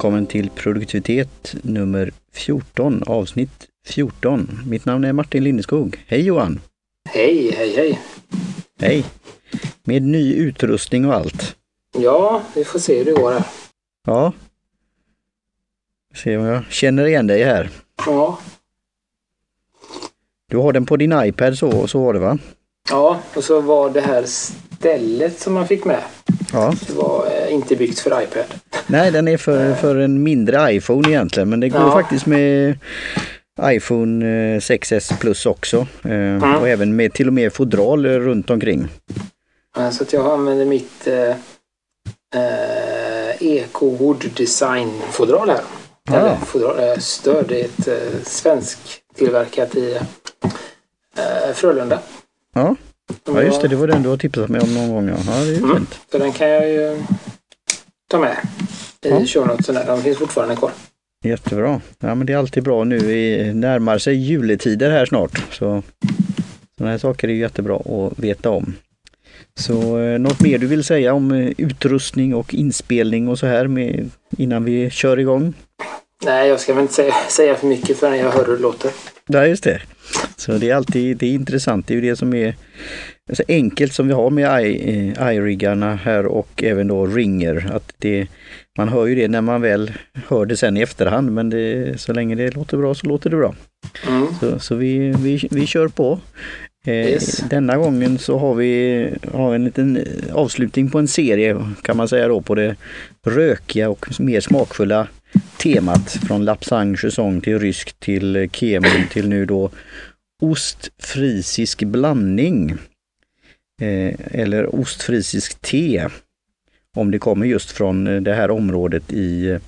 välkommen till produktivitet nummer 14, avsnitt 14. Mitt namn är Martin Lindeskog. Hej Johan! Hej, hej, hej! Hej! Med ny utrustning och allt. Ja, vi får se hur det går här. Ja. Se om jag känner igen dig här. Ja, Du har den på din iPad så, så var det va? ja och så var det här stället som man fick med. Ja. Det var eh, inte byggt för iPad. Nej, den är för, för en mindre iPhone egentligen, men det går Ja. faktiskt med iPhone eh, 6S Plus också. Eh, Och även med till och med fodral eh, runt omkring. Eh, Så att jag använder mitt eh, eh, Eco Wood Design fodral här. Ja. Eller fodral, eh, stöd. Det är ett eh, svensk tillverkat i eh, Frölunda. Ja. ja, just det. Det var den du har tipsat mig om någon gång. Ja, ja det är Mm. fint. Så den kan jag ju ta med i Ja. show notesen där. De finns fortfarande kvar. Jättebra. Ja, men det är alltid bra nu. Vi närmar sig juletider här snart. Så sådana här saker är jättebra att veta om. Så eh, något mer du vill säga om eh, utrustning och inspelning och så här med, innan vi kör igång? Nej, jag ska väl inte säga, säga för mycket förrän jag hör hur det låter. Ja, just det. Så det är alltid det är intressant. Det är ju det som är så enkelt som vi har med i-riggarna här och även då ringer. Att det, man hör ju det när man väl hör det sen i efterhand men det, så länge det låter bra så låter det bra. Mm. Så, så vi, vi, vi kör på. Eh, Yes. Denna gången så har vi har en liten avslutning på en serie kan man säga då på det rökiga och mer smakfulla temat från lapsang, säsong till rysk till kemun till nu då ostfrisisk blandning. Eh, eller ostfrisisk te. Om det kommer just från eh, det här området i, eh,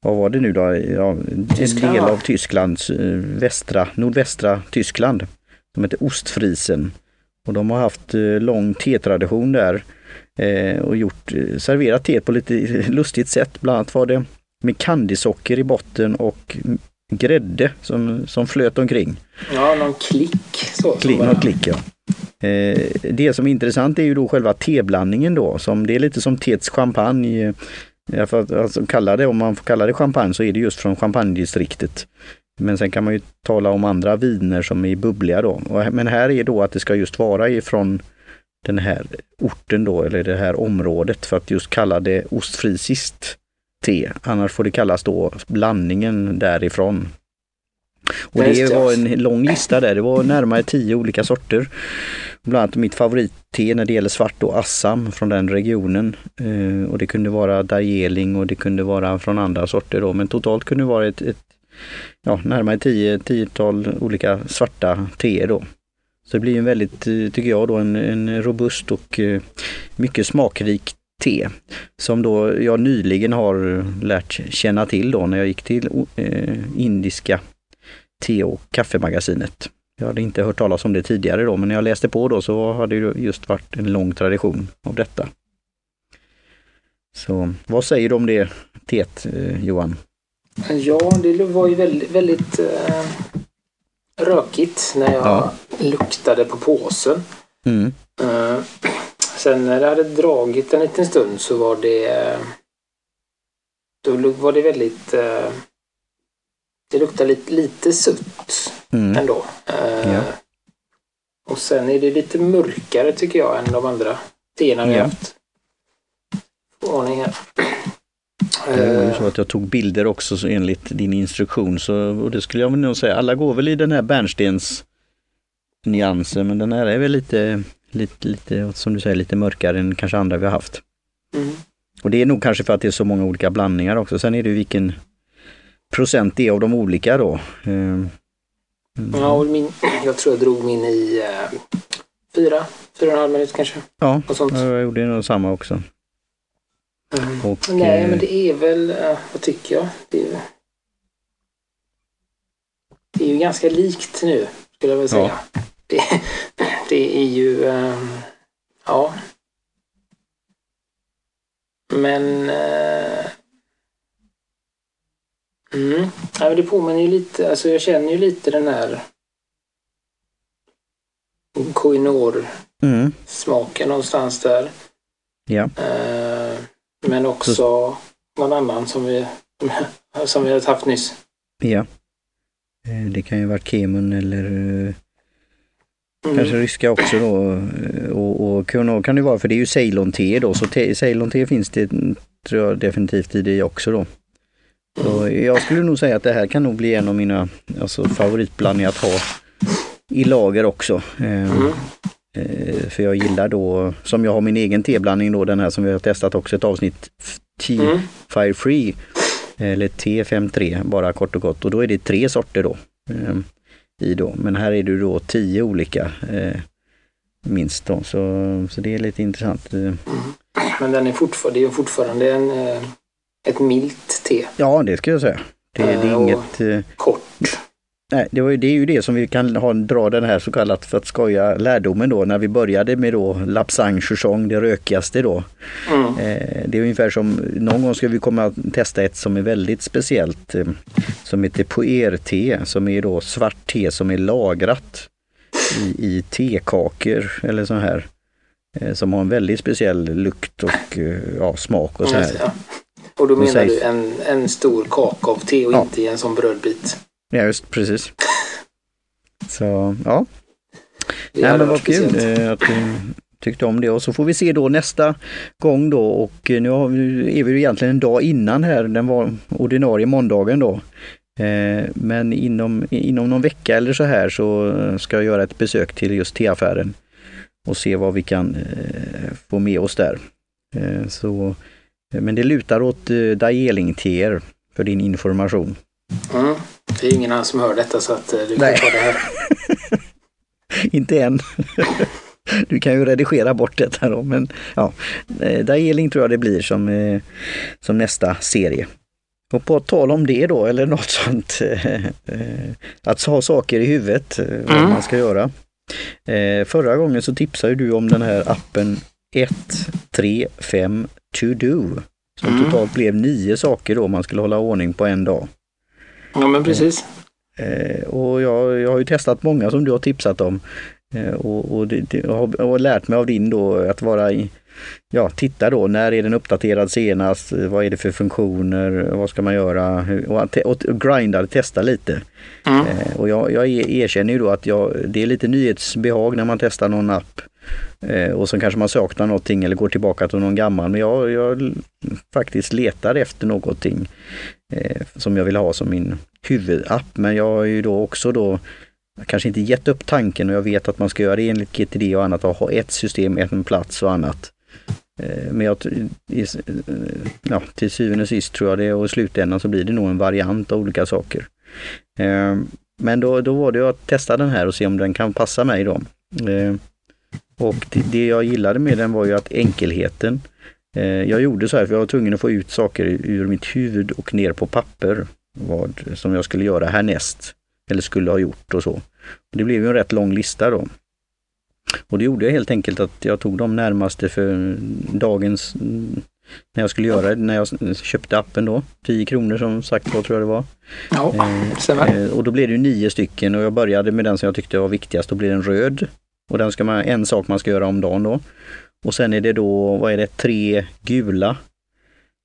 vad var det nu då, ja, en Tyskland, del av Tysklands eh, västra, nordvästra Tyskland. De heter Ostfrisen. Och de har haft lång tetradition där och gjort, serverat te på lite lustigt sätt. Bland annat var det med kandisocker i botten och grädde som, som flöt omkring. Ja, någon klick så. Klick, något klick ja. Eh, det som är intressant är ju då själva teblandningen då. Som det är lite som teets champagne. eh, Ja, för att, alltså, kalla det, om man får kalla det champagne så är det just från champagnedistriktet. Men sen kan man ju tala om andra viner som är bubbliga då. Men här är då att det ska just vara ifrån den här orten då, eller det här området för att just kalla det ostfrisiskt te. Annars får det kallas då blandningen därifrån. Och det. var en lång lista där. Det var närmare tio olika sorter. Bland annat mitt favoritte när det gäller svart då, Assam från den regionen. Eh, och det kunde vara Darjeeling och det kunde vara från andra sorter då. Men totalt kunde det vara ett, ett ja, närmare tio, tiotal olika svarta teer då. Så det blir en väldigt, eh, tycker jag då, en, en robust och eh, mycket smakrik te. Som då jag nyligen har lärt känna till då när jag gick till eh, indiska te och kaffemagasinet. Jag hade inte hört talas om det tidigare då, men när jag läste på då så hade det just varit en lång tradition av detta. Så vad säger du om det teet, eh, Johan? Ja, det var ju väldigt, väldigt eh, rökigt när jag Ja. luktade på påsen. Mm. Eh, sen när det hade dragit en liten stund så var det då var det väldigt eh, det luktade lite, lite sutt Mm. ändå. Eh, Ja. Och sen är det lite mörkare tycker jag än de andra teerna vi Ja. haft. Ordning här. Det var ju Eh, så att jag tog bilder också så enligt din instruktion så och det skulle jag nog säga. Alla går väl i den här bärnstens nyansen men den här är väl lite, lite, lite, som du säger, lite mörkare än kanske andra vi har haft. mm. Och det är nog kanske för att det är så många olika blandningar också. Sen är det ju vilken procent det är av de olika då. Eh, Ja, och min, jag tror jag drog min i eh, fyra, fyra och en halv minut kanske. Ja, jag gjorde nog samma också. Mm. Och, Nej, eh, men det är väl, eh, vad tycker jag? Det är, det är ju ganska likt nu, skulle jag väl säga. Det, det är ju, eh, ja. Men, eh, mm, ja, men det påminner ju lite, alltså jag känner ju lite den här Koinor-smaken Mm, någonstans där. ja. Eh, men också någon annan som vi, som vi har haft nyss. Ja. Eh, det kan ju vara Kemun eller eh, mm. kanske ryska också då. Eh, och, och kan, kan det vara, för det är ju Ceylon-te då, så Ceylon-te finns det tror jag definitivt i det också då. Så jag skulle nog säga att det här kan nog bli en av mina alltså, favoritblandningar att ha i lager också. Mm. Eh, för jag gillar då, som jag har min egen teblandning då, den här som vi har testat också ett avsnitt, T-Fire Free. Eller T53 bara kort och gott och då är det tre sorter då. Eh, i då. Men här är det då tio olika eh, minst då, så, så det är lite intressant. Mm. Men den är fortfarande, det är fortfarande en, eh, ett milt te. Ja, det ska jag säga. Det, det är eh, inget... Kort. Nej, det, var, det är ju det som vi kan ha, dra den här så kallat för att skoja lärdomen då när vi började med då Lapsang Chuchong, det rökigaste då. Mm. Eh, det är ungefär som någon gång ska vi komma att testa ett som är väldigt speciellt eh, som heter puer-te som är då svart te som är lagrat i, i tekakor eller så här. Eh, som har en väldigt speciell lukt och eh, ja, smak och så här. Ja. Och då menar du en, en stor kaka av te och ja. inte en sån brödbit? Ja, just precis. Så ja. Ja, men vad kul eh, att du tyckte om det och så får vi se då nästa gång då och nu är vi ju egentligen en dag innan här, den var ordinarie måndagen då. Men inom, inom någon vecka eller så här så ska jag göra ett besök till just teaffären och se vad vi kan eh, få med oss där. Eh, så, men det lutar åt eh, Dajeling-teer för din information. Mm. Det är ingen annan som hör detta så att eh, du kan Nej. ta det här. Inte än. du kan ju redigera bort detta då, men ja, eh, Dajeling tror jag det blir som, eh, som nästa serie. Och på tal om det då, eller något sånt, att ha saker i huvudet, vad mm. man ska göra. Eh, förra gången så tipsade du om den här appen 135 To Do. Som mm. totalt blev nio saker då man skulle hålla ordning på en dag. Ja men precis. Eh, och jag, jag har ju testat många som du har tipsat om. Eh, och, och, det, det, och, har, och lärt mig av din då att vara i, ja, titta då, när är den uppdaterad senast? Vad är det för funktioner? Vad ska man göra? Och, och, och grinda, testa lite. Mm. Eh, och jag, jag erkänner ju då att jag, det är lite nyhetsbehag när man testar någon app. Eh, och så kanske man saknar någonting eller går tillbaka till någon gammal. Men jag, jag faktiskt letar efter någonting eh, som jag vill ha som min huvudapp. Men jag har ju då också då kanske inte gett upp tanken och jag vet att man ska göra det enligt GTD och annat och ha ett system, en plats och annat. Eh, men jag, ja, till syvende och sist tror jag det och i slutändan så blir det nog en variant av olika saker. Men då, då var det att testa den här och se om den kan passa mig då. Eh, och det, jag gillade med den var ju att enkelheten. Jag gjorde så här för jag var tvungen att få ut saker ur mitt huvud och ner på papper. Vad som jag skulle göra härnäst. Eller skulle ha gjort och så. Det blev ju en rätt lång lista då. Och det gjorde jag helt enkelt att jag tog de närmaste för dagens, när jag skulle göra det, när jag köpte appen då. 10 kronor som sagt var tror jag det var. Ja, eh, eh, Och då blev det nio stycken och jag började med den som jag tyckte var viktigast. Då blir den röd. Och den ska man, en sak man ska göra om dagen då. Och sen är det då, vad är det, tre gula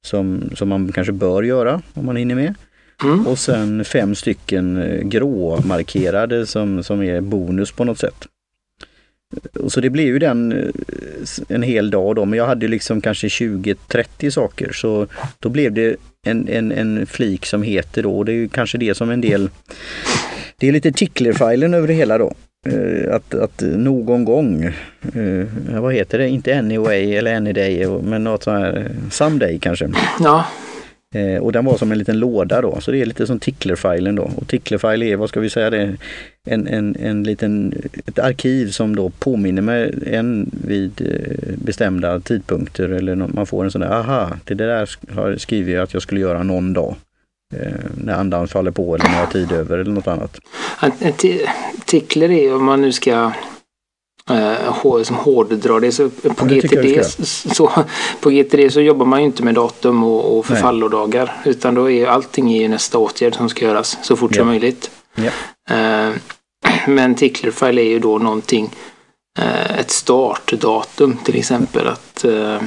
som, som man kanske bör göra om man hinner med. Mm. Och sen fem stycken eh, gråmarkerade som, som är bonus på något sätt. Så det blev ju den eh, en hel dag då, men jag hade liksom kanske 20-30 saker så då blev det en, en, en flik som heter då, och det är ju kanske det som en del, det är lite ticklerfilen över det hela då. Eh, att, att någon gång, eh, vad heter det, inte anyway eller any day, men något sånt här, someday kanske. Ja. Eh, och den var som en liten låda då, så det är lite som ticklerfilen då. Och ticklerfile är, vad ska vi säga det, en, en, en liten, ett arkiv som då påminner mig en vid eh, bestämda tidpunkter eller man får en sån där, aha, det där har skrivit att jag skulle göra någon dag. Eh, när andan faller på eller när jag har tid över eller något annat. Tickler är om man nu ska eh, som hårddrar det. Så på, ja, GTD, så, på GTD så jobbar man ju inte med datum och, och förfallodagar utan då är allting i nästa åtgärd som ska göras så fort ja. som möjligt. Ja. Eh, men Ticklerfile är ju då någonting, eh, ett startdatum till exempel. att eh,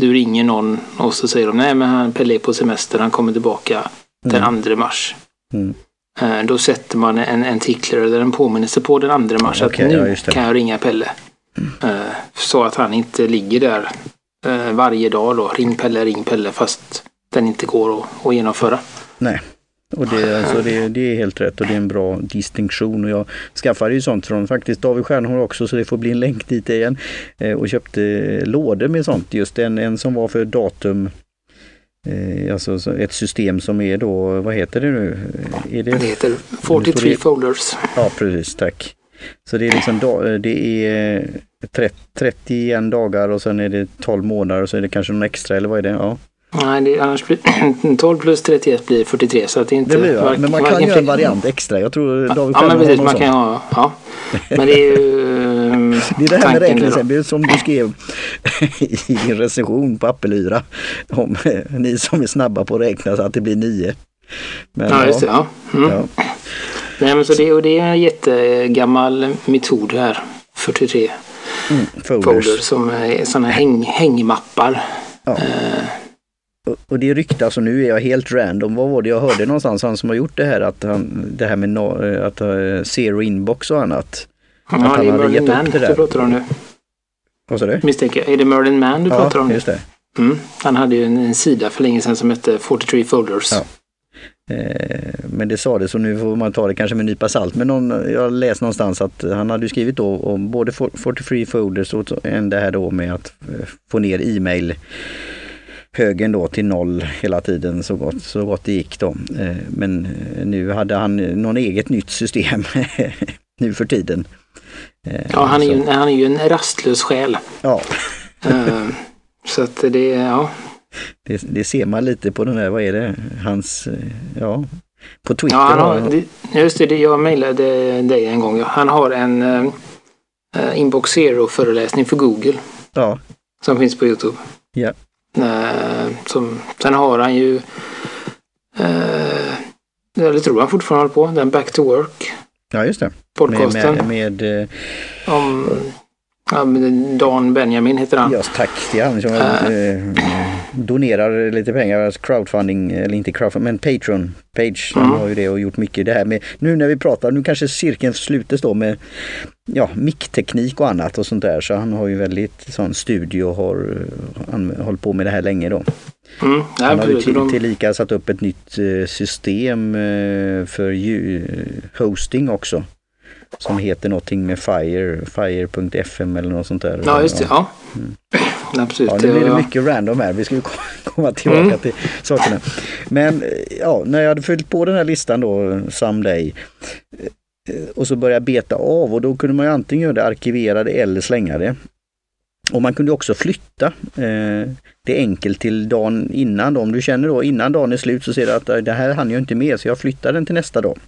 du ringer någon och så säger de nej men han Pelle är på semester, han kommer tillbaka den 2 mars. Mm. Eh, Då sätter man en, en tickler eller en påminnelse på den 2 mars Okej, att ja, nu det. kan jag ringa Pelle. Eh, Så att han inte ligger där eh, varje dag då. Ring Pelle, ring Pelle fast den inte går att, att genomföra. Nej. Och det, alltså det, det är helt rätt och det är en bra distinktion. Och jag skaffade ju sånt från faktiskt David Stjernholm också så det får bli en länk dit igen. Eh, och köpte lådor med sånt. Just en, en som var för datum. Eh, alltså så ett system som är då, vad heter det nu? Är det, Det heter 43 folders. Ja precis, tack. Så det är liksom det är 30, 31 dagar och sen är det 12 månader och så är det kanske någon extra eller vad är det? Ja. Nej, det, annars blir 12 plus 31 blir 43 så att det inte... Det blir ja. Men man kan göra en variant extra. Jag tror David Ja, men precis. Man kan ha, ja. Men det är ju... Det är det här med är som du skrev i din recension på Appelyra. Om eh, ni som är snabba på att räkna så att det blir nio. Men, Ja, just det. Ja. Mm. ja. Nej, men så det, och det är en jättegammal metod här. 43 Mm, folders. folders som är sådana häng, hängmappar. Ja. Och- Och det ryktas, och nu är jag helt random, vad var det jag hörde någonstans, han som har gjort det här, att han, det här med no, att ha zero inbox och annat. Ja, han det är Merlin upp Man det där. du pratar om nu. Vad sa du? Misstänker. Är det Merlin Man du pratar om Ja, nu? just det. Mm. Han hade ju en, en sida för länge sedan som hette 43 folders. Ja. Eh, Men det sa det så nu får man ta det kanske med en nypa salt. Men någon, jag har läst någonstans att han hade skrivit då om både 43 folders och det här då med att eh, få ner e-mail högen då till noll hela tiden så gott, så gott det gick då. Eh, Men eh, nu hade han någon eget nytt system nu för tiden. Eh, Ja, han är, ju, han är ju en rastlös själ. Ja, så att det, ja. det, det ser man lite på den där, vad är det, hans, ja, på Twitter. ja han har just det, jag mejlade dig en gång. ja. Han har en eh, Inbox Zero-föreläsning för Google ja, som finns på Youtube. Ja. Eh, som, sen har han ju, eh, eller tror han fortfarande håller på, den Back to Work ja, just det. Med, podcasten. med, med eh, Om, ja, med Dan Benjamin heter han. Just tack till han som eh, donerar lite pengar, alltså crowdfunding, eller inte crowdfunding, men Patreon page. Mm. har ju det och gjort mycket det här med, nu när vi pratar, nu kanske cirkeln slutes då med ja, mickteknik och annat och sånt där. Så han har ju väldigt sån studie och har hållit på med det här länge då. Mm, Han har ju till, tillika satt upp ett nytt eh, system eh, för hosting också. Som heter någonting med Fire, Fire.fm eller något sånt där. Ja, just det. Ja. Ja, precis. Ja, nu blir det mycket random här. Vi ska ju ko- komma tillbaka Mm. till sakerna. Men eh, ja, när jag hade fyllt på den här listan då, Someday, eh, och så började beta av och då kunde man ju antingen göra det arkiverade eller slänga det. Och man kunde också flytta eh, det enkelt till dagen innan. Då. Om du känner då innan dagen är slut så ser du att det här hann jag inte med så jag flyttar den till nästa dag.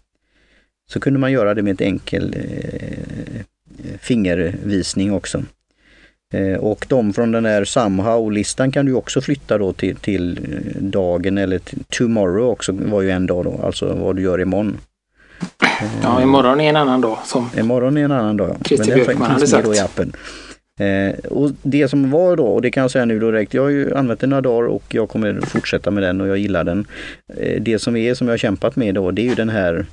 Så kunde man göra det med ett enkel eh, fingervisning också. Eh, Och de från den här somehow-listan kan du också flytta då till, till eh, dagen eller till tomorrow också var ju en dag då, alltså vad du gör imorgon. Ja, imorgon är en annan dag. Som, Imorgon är en annan dag. ja. Christer Björkman hade med då i sagt. appen. Eh, och det som var då, och det kan jag säga nu direkt, jag har ju använt den några dagar och jag kommer fortsätta med den och jag gillar den. Eh, det som är som jag har kämpat med då, det är ju den här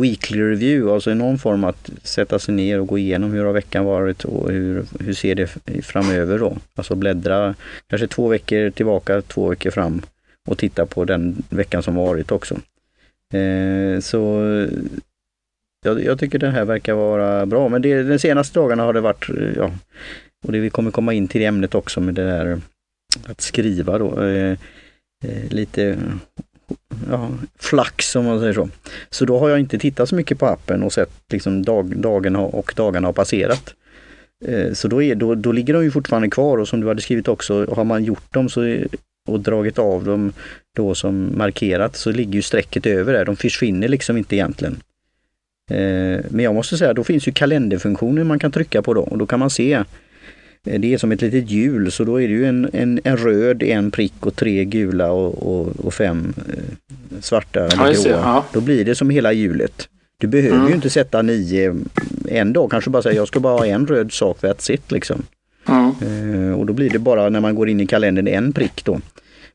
Weekly Review, alltså i någon form att sätta sig ner och gå igenom hur har veckan varit och hur, hur ser det framöver då. Alltså bläddra kanske två veckor tillbaka, två veckor fram och titta på den veckan som varit också. Eh, så jag, jag tycker den här verkar vara bra, men det, de senaste dagarna har det varit, eh, ja, och det vi kommer komma in till ämnet också med det där att skriva då, eh, eh, lite ja, flax om man säger så. Så då har jag inte tittat så mycket på appen och sett liksom dag, dagen och dagarna har passerat. Eh, så då, är, då, då ligger de ju fortfarande kvar och som du hade skrivit också, har man gjort dem så, och dragit av dem då som markerat så ligger ju strecket över där. De försvinner liksom inte egentligen. Eh, men jag måste säga, då finns ju kalenderfunktionen man kan trycka på då och då kan man se det är som ett litet hjul så då är det ju en, en, en röd, en prick och tre gula och, och, och fem eh, svarta eller gråa. ja. Då blir det som hela hjulet. Du behöver Mm. ju inte sätta nio en dag, kanske bara säga jag ska bara ha en röd sak that's it liksom. Mm. och då blir det bara när man går in i kalendern en prick då.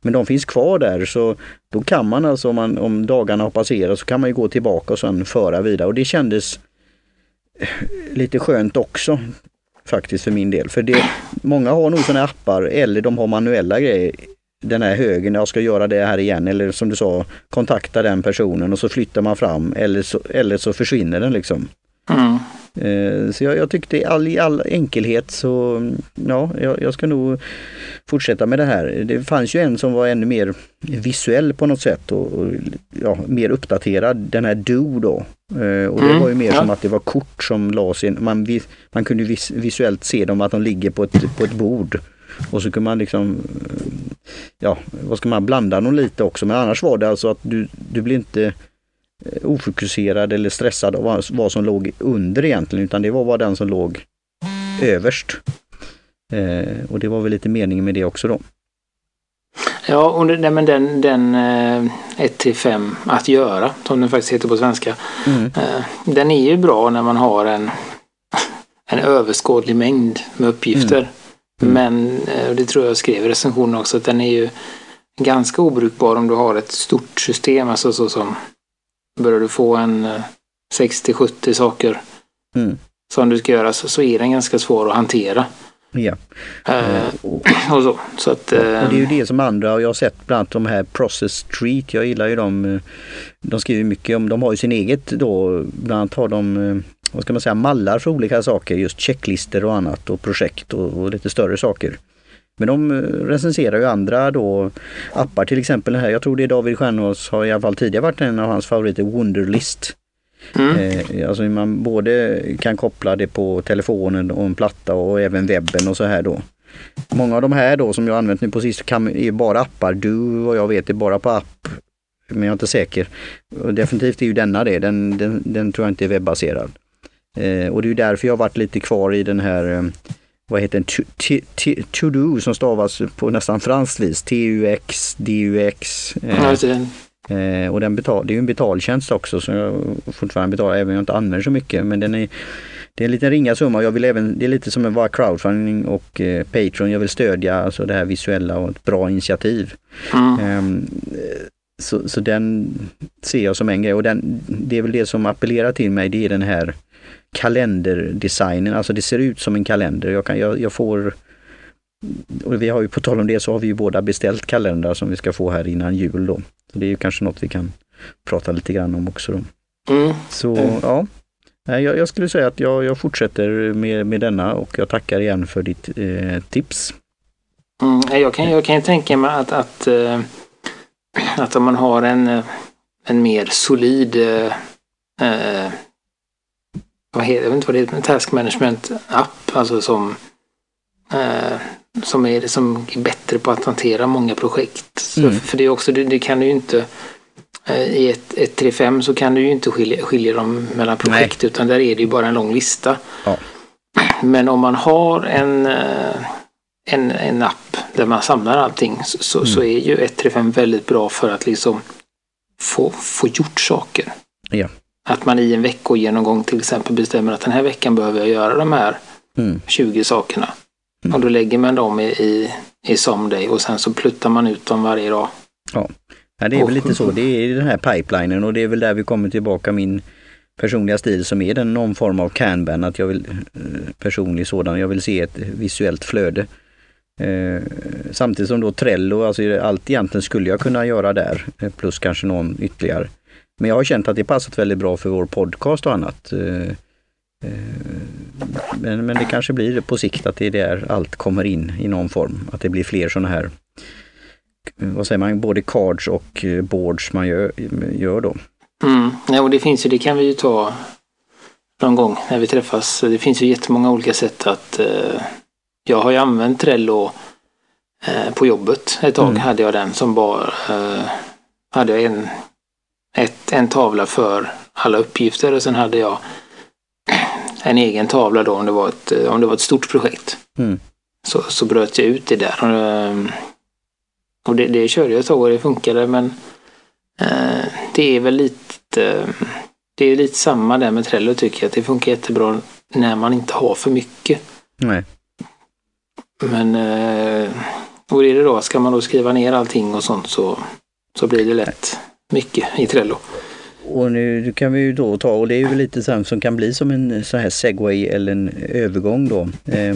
Men de finns kvar där så då kan man alltså om, man, om dagarna har passerat så kan man ju gå tillbaka och sen föra vidare och det kändes lite skönt också faktiskt för min del. För det, många har nog sådana appar eller de har manuella grejer. Den här högen, jag ska göra det här igen eller som du sa, kontakta den personen och så flyttar man fram eller så, eller så försvinner den liksom. Mm. Eh, så jag, jag tyckte i all, all enkelhet så ja, jag, jag, ska nog fortsätta med det här. Det fanns ju en som var ännu mer visuell på något sätt och, och ja, mer uppdaterad, den här Do då. Eh, och det mm, var ju mer ja. som att det var kort som lades in. Man, man kunde vis, visuellt se dem att de ligger på ett, på ett bord. Och så kunde man liksom, ja vad ska man blanda dem lite också men annars var det alltså att du, du blir inte Eh, ofokuserad eller stressad av vad som låg under egentligen utan det var bara den som låg överst. Eh, och det var väl lite meningen med det också då. Ja, och det, men den, den eh, 1 till 5 att göra, som den faktiskt heter på svenska. Mm. Eh, den är ju bra när man har en, en överskådlig mängd med uppgifter. Mm. Mm. Men, eh, och det tror jag skrev i recensionen också, att den är ju ganska obrukbar om du har ett stort system, alltså så som Börjar du få en 60-70 eh, saker mm. som du ska göra så, så är den ganska svår att hantera. Ja. Uh, och så. så att, uh, och det är ju det som andra, och jag har sett bland annat de här Process Street, jag gillar ju dem. De skriver mycket om, de har ju sin eget då, bland annat har de, vad ska man säga, mallar för olika saker, just checklister och annat och projekt och, och lite större saker. Men de eh, recenserar ju andra då appar, till exempel här, jag tror det är David Stjärnås har i alla fall tidigare varit en av hans favoriter, Wunderlist. Mm. Eh, alltså man både kan koppla det på telefonen och en platta och även webben och så här då. Många av de här då som jag använt nu på sist kan, är bara appar. Du vad jag vet är bara på app. Men jag är inte säker. Och definitivt är ju denna det, den, den, den tror jag inte är webbaserad. Eh, och det är därför jag varit lite kvar i den här vad heter den, To-Do som stavas på nästan franskt vis, T-U-X, D-U-X. Eh, eh, och den betal, det är ju en betaltjänst också som jag fortfarande betalar även om jag inte använder så mycket. Men den är, det är en liten ringa summa. Jag vill även, det är lite som en crowdfunding och eh, Patreon. Jag vill stödja alltså det här visuella och ett bra initiativ. Mm. Eh, så, så den ser jag som en grej och den, det är väl det som appellerar till mig, det är den här kalenderdesignen, alltså det ser ut som en kalender. Jag, kan, jag, jag får och vi har ju på tal om det så har vi ju båda beställt kalendrar som vi ska få här innan jul då. Så Det är ju kanske något vi kan prata lite grann om också. Då. Mm. Så mm. ja, jag, jag, skulle säga att jag, jag fortsätter med, med denna och jag tackar igen för ditt eh, tips. Mm, jag, kan, jag kan tänka mig att, att, äh, att om man har en, en mer solid äh, vad heter, jag vet inte vad det heter, task management app, alltså som, eh, som, är, som är bättre på att hantera många projekt. Mm. För det är också, det, det kan du ju inte eh, i ett, ett 3.5 så kan du ju inte skilja, skilja dem mellan projekt Nej. utan där är det ju bara en lång lista. Ja. Men om man har en, eh, en, en app där man samlar allting så, mm. så är ju 135 väldigt bra för att liksom få, få gjort saker. Ja. Att man i en veckogenomgång till exempel bestämmer att den här veckan behöver jag göra de här mm. 20 sakerna. Mm. Och då lägger man dem i, i, i Someday och sen så pluttar man ut dem varje dag. Ja, ja det är väl lite så. Det är den här pipelinen och det är väl där vi kommer tillbaka min personliga stil som är den någon form av Kanban, att jag vill eh, personlig sådan, jag vill se ett visuellt flöde. Eh, samtidigt som då Trello, alltså allt egentligen skulle jag kunna göra där, eh, plus kanske någon ytterligare. Men jag har känt att det passat väldigt bra för vår podcast och annat. Eh, eh, men, men det kanske blir på sikt att det är där allt kommer in i någon form. Att det blir fler sådana här, vad säger man, både cards och eh, boards man gör, gör då. Mm. Ja, och det finns ju, det kan vi ju ta någon gång när vi träffas. Det finns ju jättemånga olika sätt att eh, jag har ju använt Trello eh, på jobbet. Ett tag mm. hade jag den som bara eh, hade jag en ett, en tavla för alla uppgifter och sen hade jag en egen tavla då om det var ett, om det var ett stort projekt. Mm. Så, så bröt jag ut det där. Och, ehm, och det, det körde jag ett tag och det funkade men eh, det är väl lite det är lite samma där med Trello tycker jag. Att det funkar jättebra när man inte har för mycket. Nej. Men eh, hur är det då? Ska man då skriva ner allting och sånt så, så blir det lätt mycket i Trello. Och nu kan vi ju då ta, och det är ju lite sånt som kan bli som en sån här segway eller en övergång då. Eh,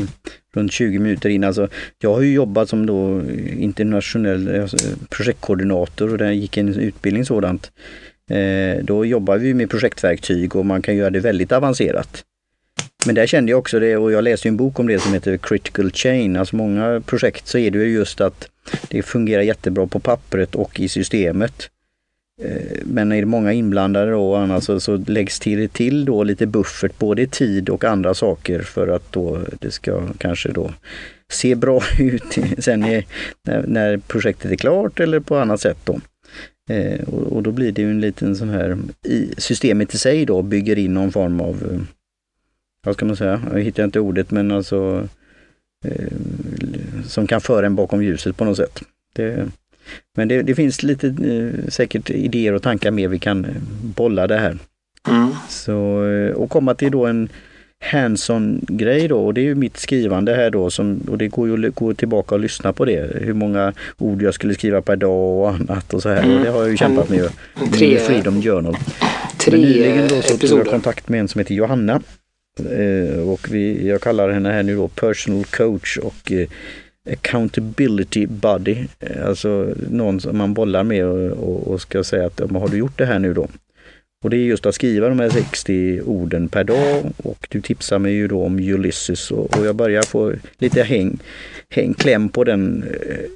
runt 20 minuter in. Alltså, jag har ju jobbat som då internationell alltså, projektkoordinator och där gick en utbildning sådant. Eh, då jobbar vi med projektverktyg och man kan göra det väldigt avancerat. Men där kände jag också det och jag läste en bok om det som heter Critical Chain. Alltså många projekt så är det ju just att det fungerar jättebra på pappret och i systemet. Eh, men är det många inblandade då annars så, så läggs till, till då lite buffert både i tid och andra saker för att då det ska kanske då se bra ut sen är, när, när, projektet är klart eller på annat sätt då. Eh, och, och, då blir det ju en liten sån här, i, systemet i sig då bygger in någon form av, eh, vad ska man säga, jag hittar inte ordet men alltså eh, som kan föra en bakom ljuset på något sätt. Det, men det, det finns lite eh, säkert idéer och tankar mer vi kan eh, bolla det här. Mm. Så, eh, och komma till då en hands-on grej då och det är ju mitt skrivande här då som, och det går ju att gå tillbaka och lyssna på det. Hur många ord jag skulle skriva per dag och annat och så här. Mm. Och det har jag ju kämpat med. Tre, med Freedom Journal. Tre Men nyligen då så tog jag kontakt med en som heter Johanna. och vi, jag kallar henne här nu då personal coach och accountability buddy, eh, alltså någon som man bollar med och, och, ska säga att har du gjort det här nu då? Och det är just att skriva de här 60 orden per dag och du tipsar mig ju då om Ulysses och, och jag börjar få lite häng, häng kläm på den eh,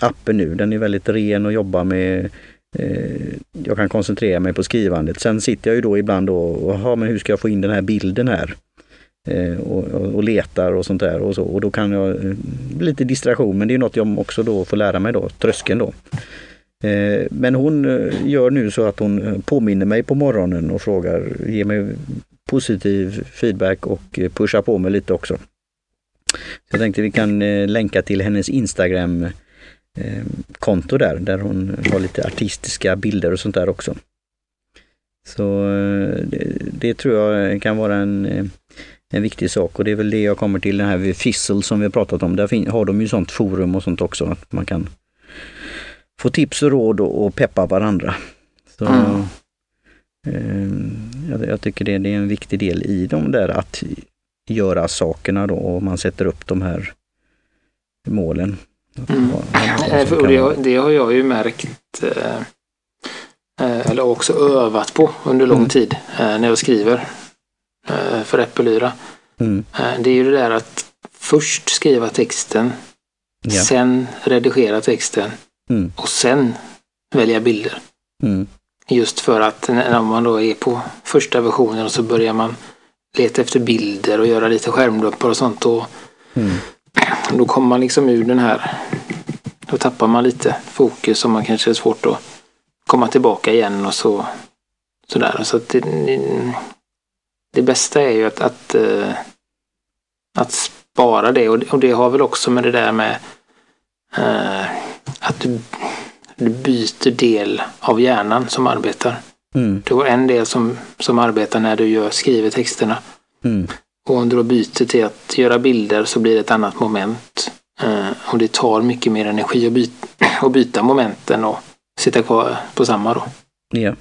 appen nu. Den är väldigt ren att jobba med. Eh, jag kan koncentrera mig på skrivandet. Sen sitter jag ju då ibland och, jaha men hur ska jag få in den här bilden här? Eh, och, och, letar och sånt där och så. Och då kan jag, eh, lite distraktion, men det är något jag också då får lära mig då, tröskeln då. Eh, men hon gör nu så att hon påminner mig på morgonen och frågar, ger mig positiv feedback och pushar på mig lite också. Så jag tänkte vi kan länka till hennes Instagram konto där, där hon har lite artistiska bilder och sånt där också. Så det, det tror jag kan vara en en viktig sak och det är väl det jag kommer till, den här Fissel som vi har pratat om. Där har de ju sånt forum och sånt också, att man kan få tips och råd och, och peppa varandra. Så, mm. eh, jag, jag, tycker det, det, är en viktig del i de där att göra sakerna då och man sätter upp de här målen. Mm. Det, det, har jag ju märkt eh, eh, eller också övat på under lång mm. tid eh, när jag skriver. Eh, för Äppelyra. Mm. Eh, det är ju det där att först skriva texten, ja. sen redigera texten mm. och sen välja bilder. Mm. Just för att när man då är på första versionen och så börjar man leta efter bilder och göra lite skärmdumpar och sånt. Och mm. Då kommer man liksom ur den här, då tappar man lite fokus och man kanske är svårt att komma tillbaka igen och så sådär. Så att det, det bästa är ju att, att, uh, att spara det och, det har väl också med det där med uh, att du, du byter del av hjärnan som arbetar. Mm. Du har en del som, som arbetar när du gör, skriver texterna. Mm. Och om du då byter till att göra bilder så blir det ett annat moment. Uh, och det tar mycket mer energi att byta, att byta momenten och sitta kvar på samma då. Ja.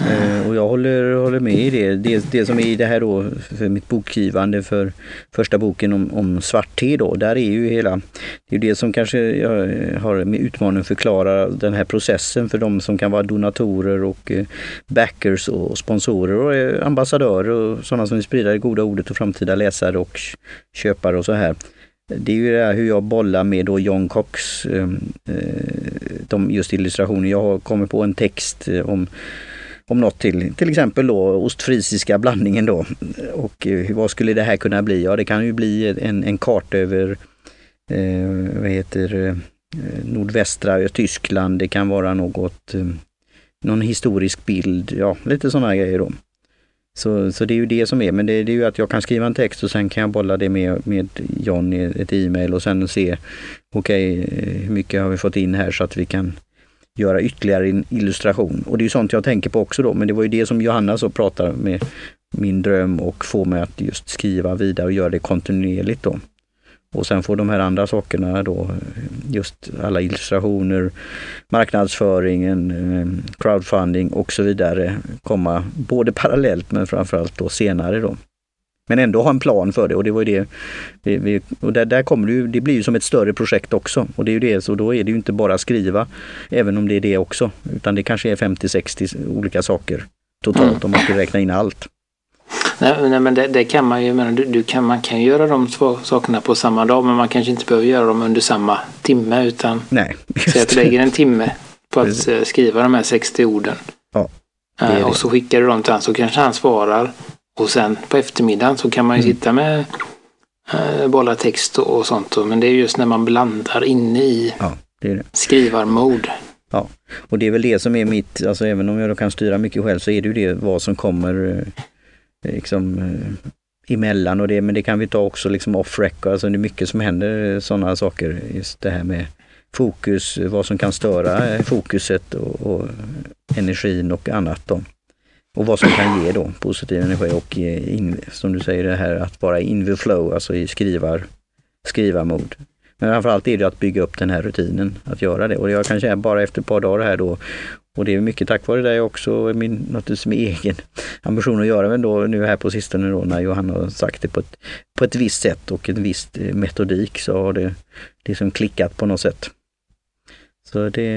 Eh, och jag håller, håller med i det. det. Det som är i det här då, för mitt bokgivande för första boken om, om svart te då, där är ju hela, det är det som kanske jag eh, har med utmaningen att förklara den här processen för de som kan vara donatorer och eh, backers och sponsorer och eh, ambassadörer och sådana som vill sprida det goda ordet och framtida läsare och köpare och så här. Det är ju det här hur jag bollar med då John Cox, eh, de just illustrationer. Jag kommer på en text om om något till, till exempel då ostfrisiska blandningen då. Och eh, vad skulle det här kunna bli? Ja, det kan ju bli en, en karta över eh, vad heter eh, nordvästra Tyskland. Det kan vara något, eh, någon historisk bild, ja lite sådana grejer då. Så, så det är ju det som är, men det, det, är ju att jag kan skriva en text och sen kan jag bolla det med, med John i ett e-mail och sen se, okej, okay, hur mycket har vi fått in här så att vi kan göra ytterligare en illustration. Och det är sånt jag tänker på också då, men det var ju det som Johanna så pratar med min dröm och få mig att just skriva vidare och göra det kontinuerligt då. Och sen får de här andra sakerna då, just alla illustrationer, marknadsföringen, eh, crowdfunding och så vidare komma både parallellt men framförallt då senare då. Men ändå ha en plan för det och det var ju det. Vi, vi, och där, där kommer det det blir ju som ett större projekt också. Och det är ju det, så då är det ju inte bara skriva, även om det är det också. Utan det kanske är 50-60 olika saker totalt mm. om man skulle räkna in allt. Nej, nej men det, det, kan man ju, men du, du, kan, man kan göra de två sakerna på samma dag men man kanske inte behöver göra dem under samma timme utan Nej, säg att du lägger en timme på att. Eh, skriva de här 60 orden. Ja, uh, och så skickar du dem till honom så kanske han svarar och sen på eftermiddagen så kan man ju mm. sitta med uh, bolla text och, sånt. Men det är just när man blandar inne i ja, skrivarmode. Ja, och det är väl det som är mitt, alltså även om jag då kan styra mycket själv så är det ju det vad som kommer liksom eh, emellan och det, men det kan vi ta också liksom off record. Alltså det är mycket som händer sådana saker. Just det här med fokus, vad som kan störa fokuset och, och energin och annat. Då. Och vad som kan ge då positiv energi och eh, in, som du säger det här att vara in the flow, alltså i skrivar, skrivarmod. Men framförallt är det att bygga upp den här rutinen, att göra det. Och jag kan känna bara efter ett par dagar här då och det är mycket tack vare dig också, min, naturligtvis min egen ambition att göra men då nu här på sistone då när Johanna har sagt det på ett, på ett visst sätt och en viss eh, metodik så har det liksom klickat på något sätt. Så det,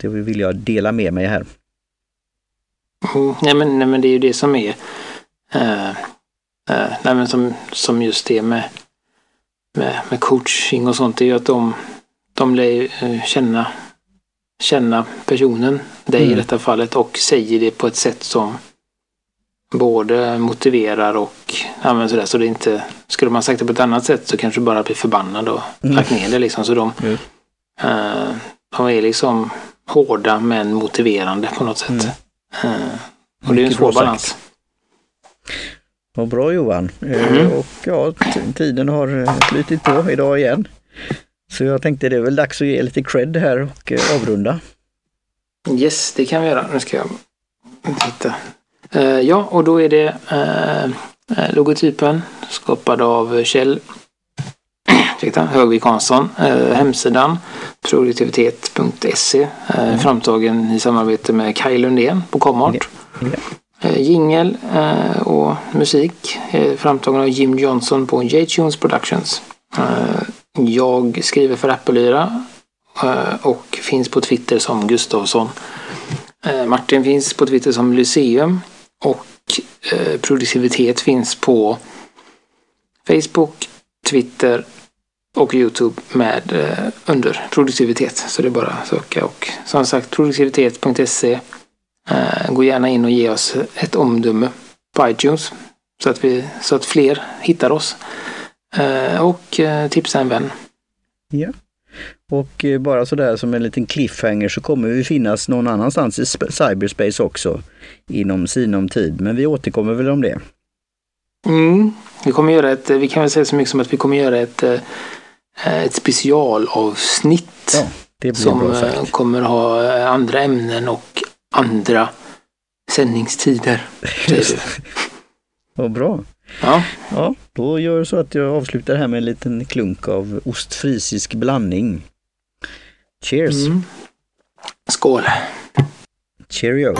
det vill jag dela med mig här. Mm, nej, men, nej men det är ju det som är uh, uh, nej, men som, som just det med, med, med coaching och sånt, det är ju att de, de lär känna känna personen, dig mm. i detta fallet, och säger det på ett sätt som både motiverar och ja, sådär, så det inte, skulle man sagt det på ett annat sätt så kanske bara blir förbannad och mm. lagt ner det liksom. Så de, mm. de är liksom hårda men motiverande på något sätt. Mm. Och det är en svår balans. Vad bra Johan. Eh, mm. Och ja, tiden har flutit på idag igen. Så jag tänkte det är väl dags att ge lite cred här och eh, avrunda. Yes, det kan vi göra. Nu ska jag titta. Ja, och då är det logotypen skapad av Kjell ursäkta, Högvik Hansson. Uh, hemsidan produktivitet.se mm. framtagen i samarbete med Kaj Lundén på Comart. Mm. Yeah. Jingel och musik framtagen av Jim Johnson på J-Tunes Productions. Jag skriver för Appelyra eh, och finns på Twitter som Gustavsson. Eh, Martin finns på Twitter som Lyceum och eh, produktivitet finns på Facebook, Twitter och Youtube med under produktivitet. Så det är bara att söka och som sagt produktivitet.se. Gå gärna in och ge oss ett omdöme på iTunes så att, vi, så att fler hittar oss. Eh, och eh, tipsa en vän. Ja. Och eh, bara sådär som en liten cliffhanger så kommer vi finnas någon annanstans i cyberspace också inom sinom tid. Men vi återkommer väl om det. Mm. Vi kommer göra ett, vi kan väl säga så mycket som att vi kommer göra ett, ett specialavsnitt. Ja, det blir som bra sagt. kommer ha andra ämnen och andra sändningstider. Vad bra. Ja. ja, då gör jag så att jag avslutar här med en liten klunk av ostfrisisk blandning. Cheers! Mm. Skål! Cheerio!